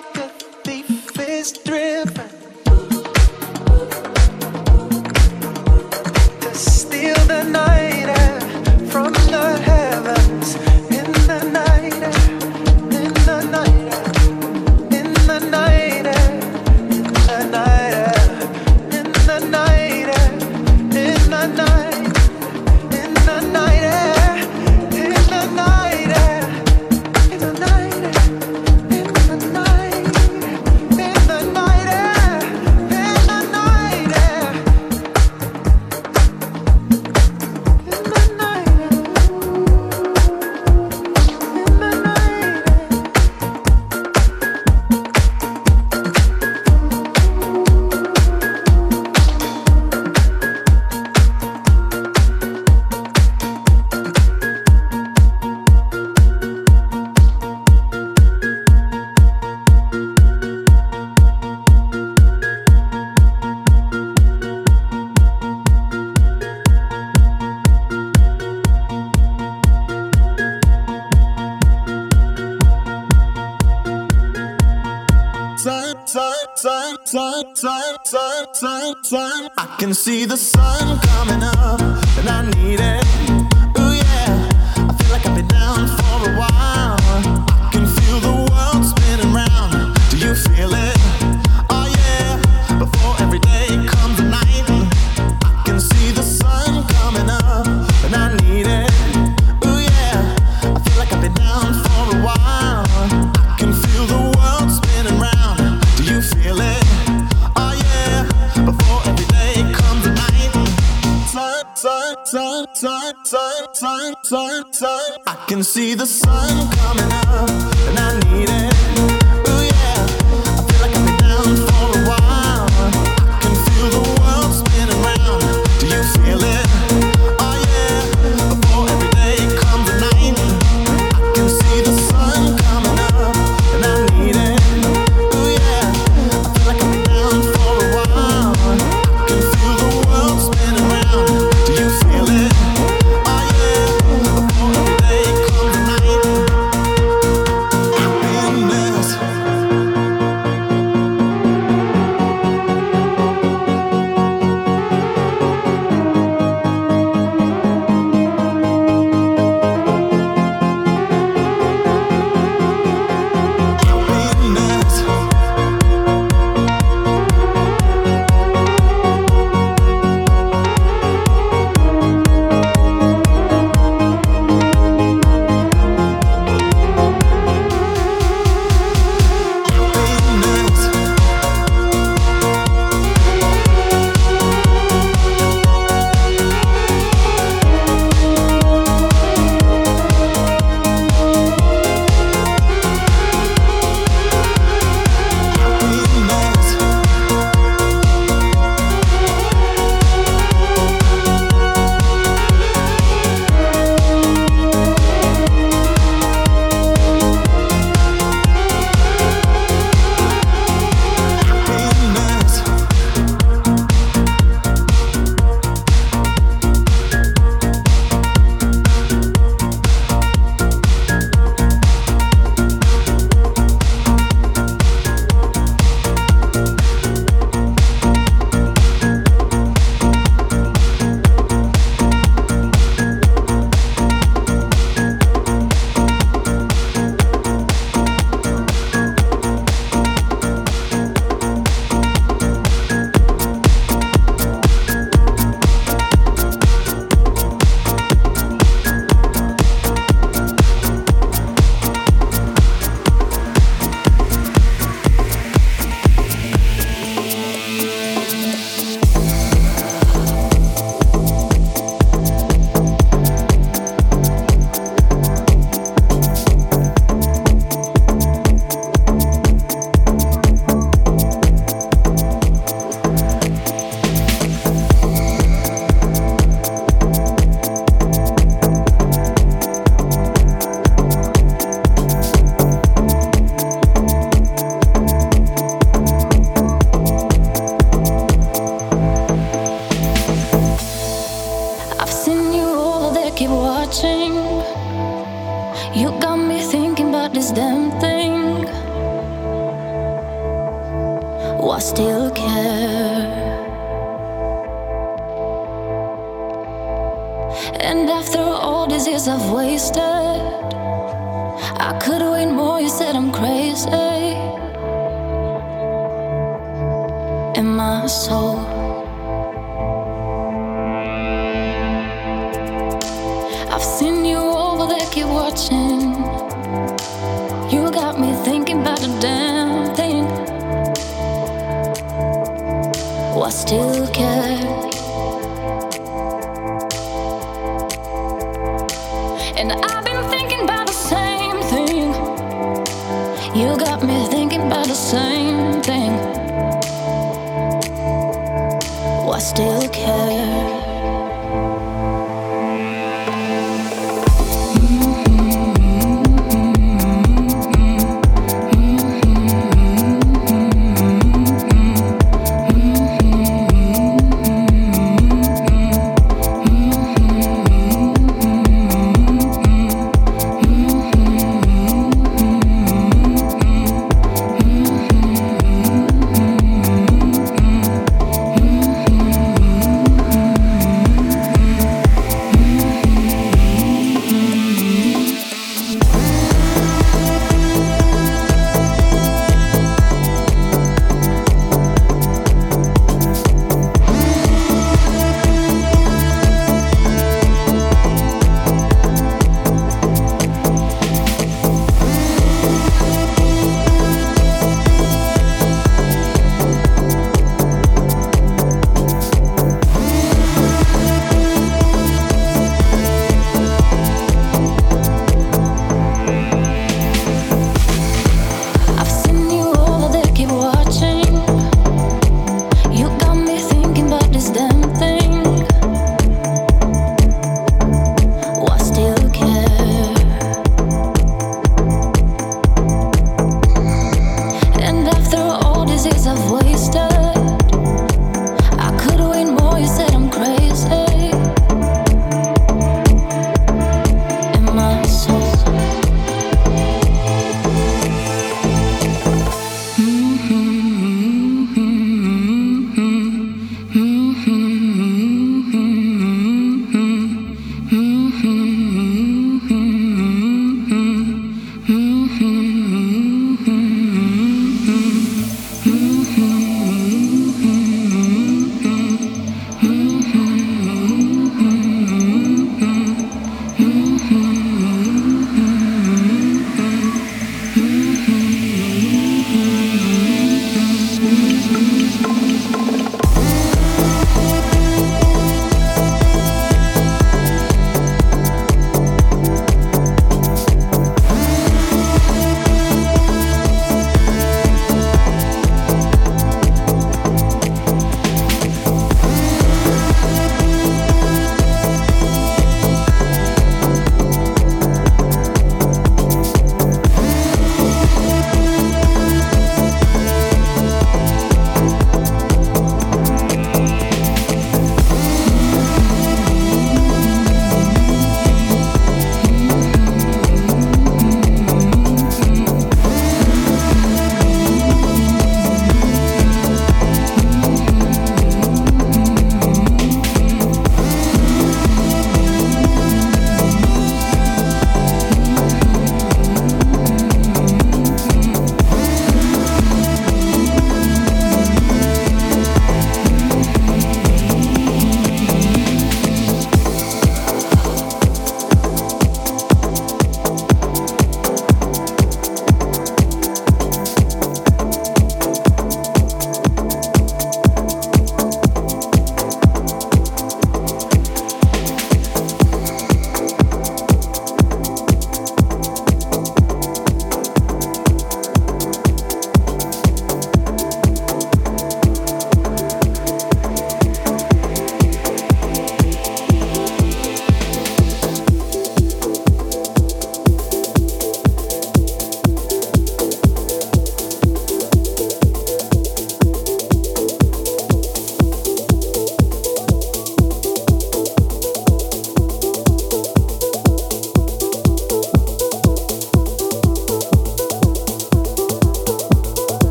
like a thief is driven to steal the night. I can see the sun. see the sun coming up.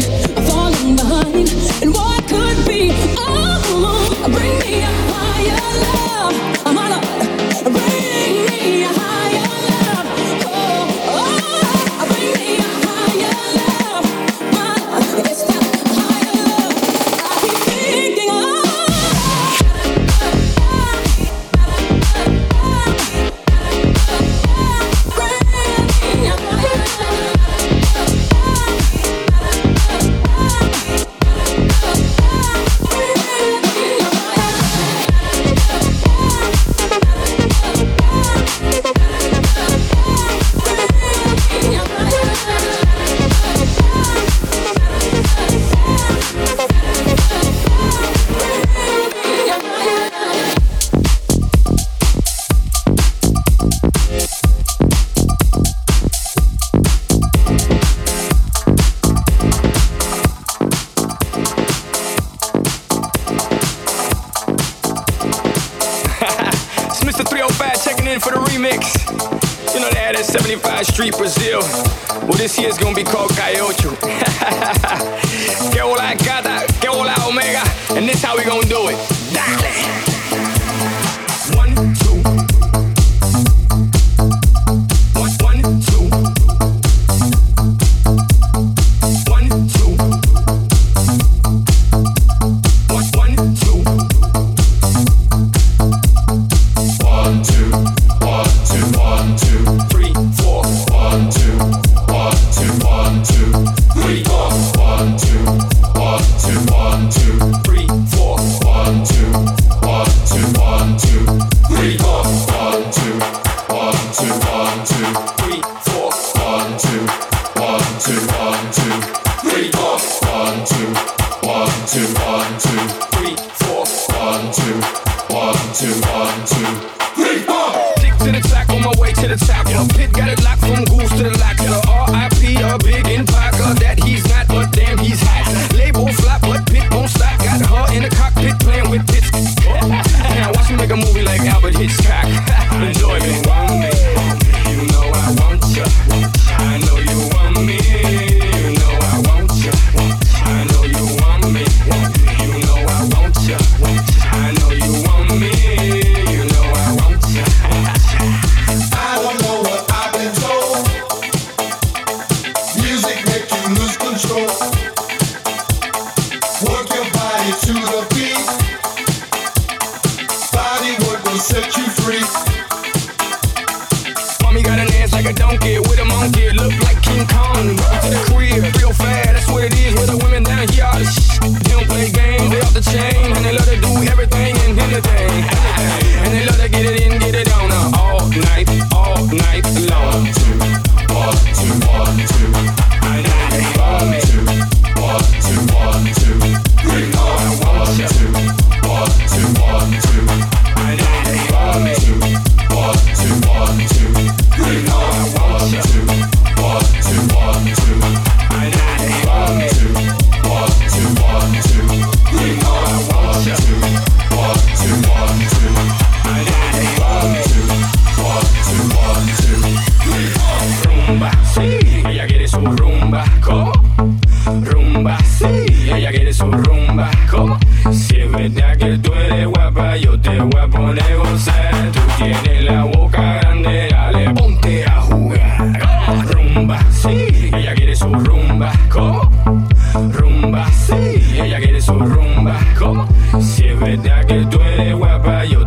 Two, one, two, two, one, two. by your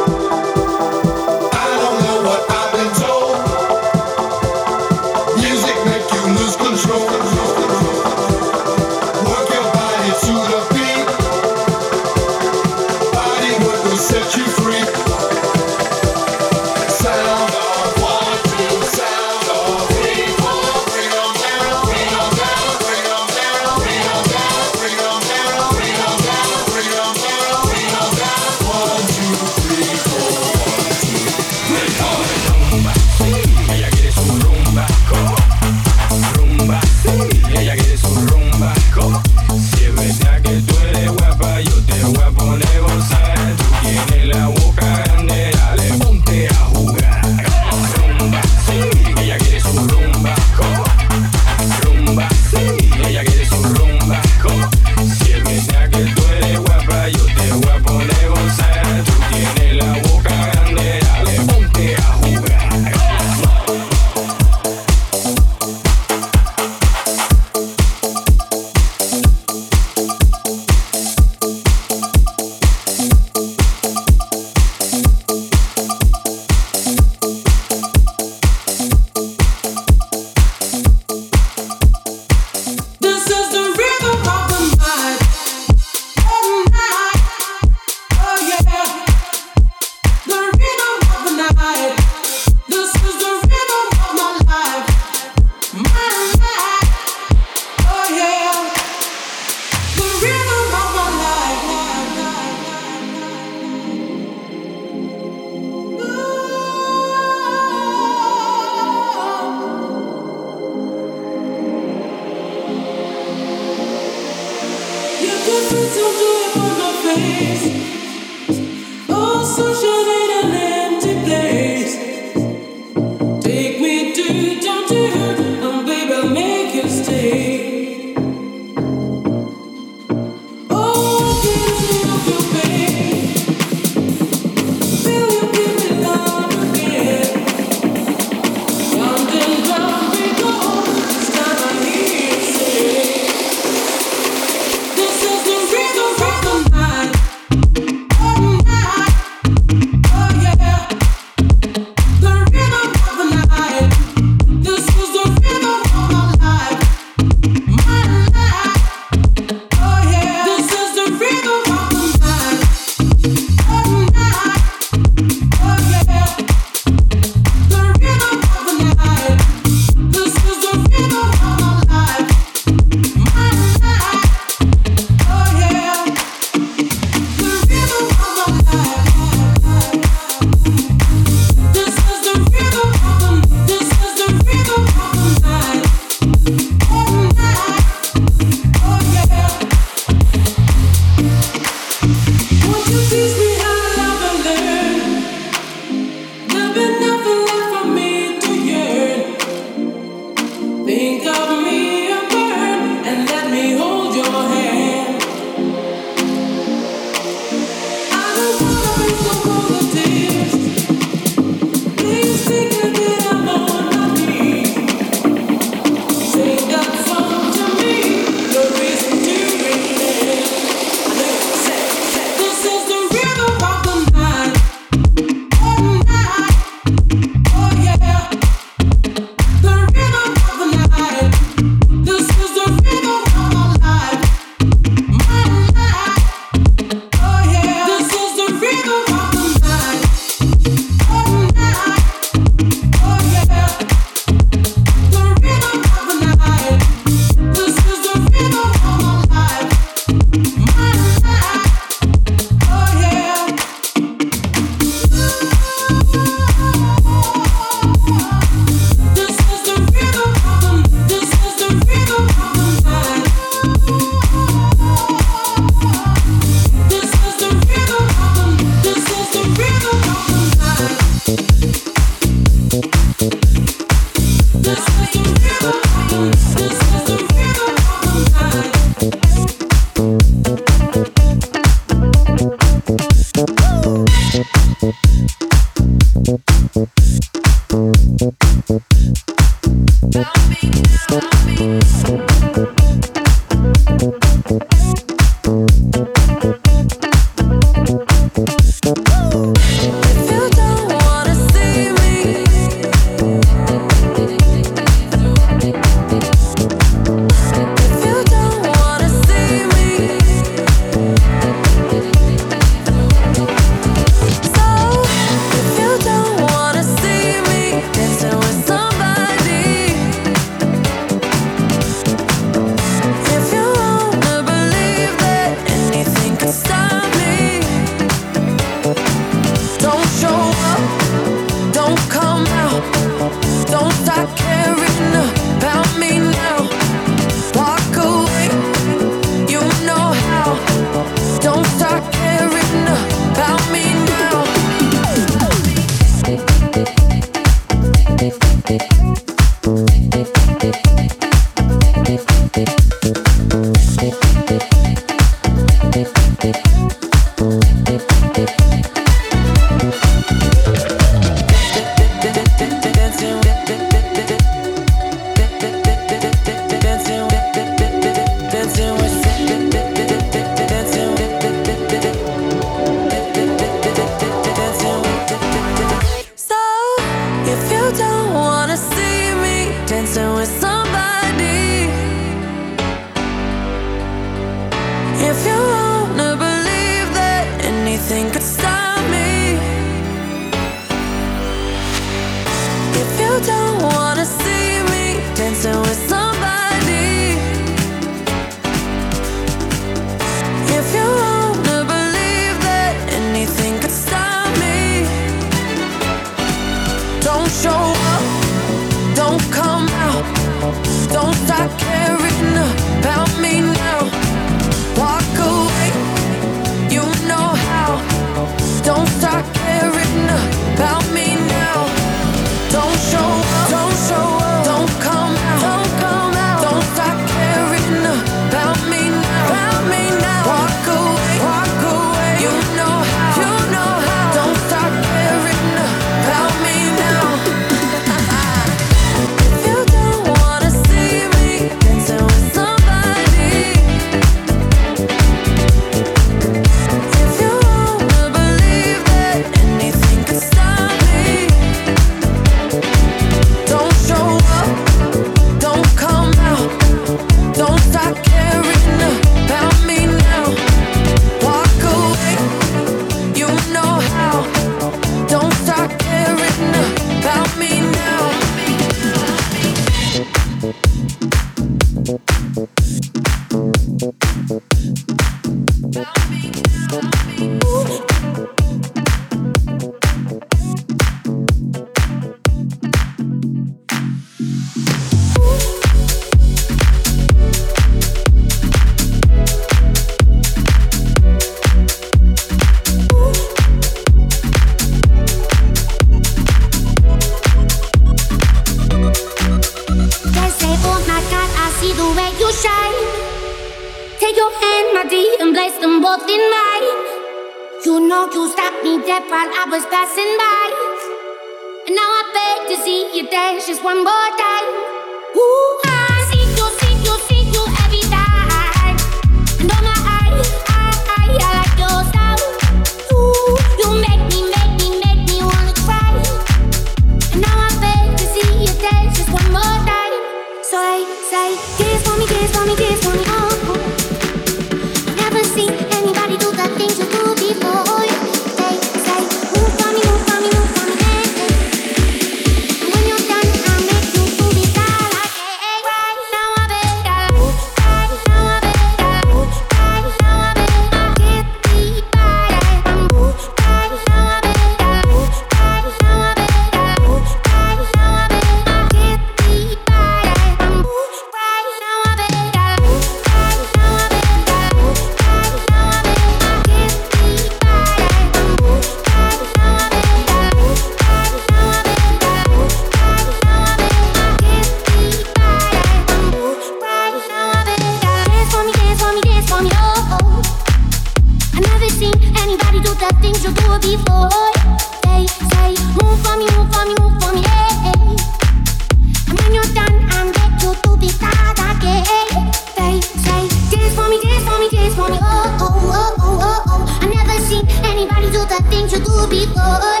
things you do before.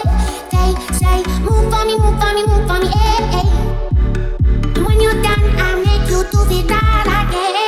They say, move for me, move for me, move for me, hey, hey. And when you're done, I'll make you do it all again.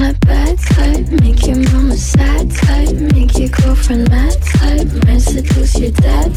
that bad type make you on the side type. Make you go from that type. Mess it close your bed.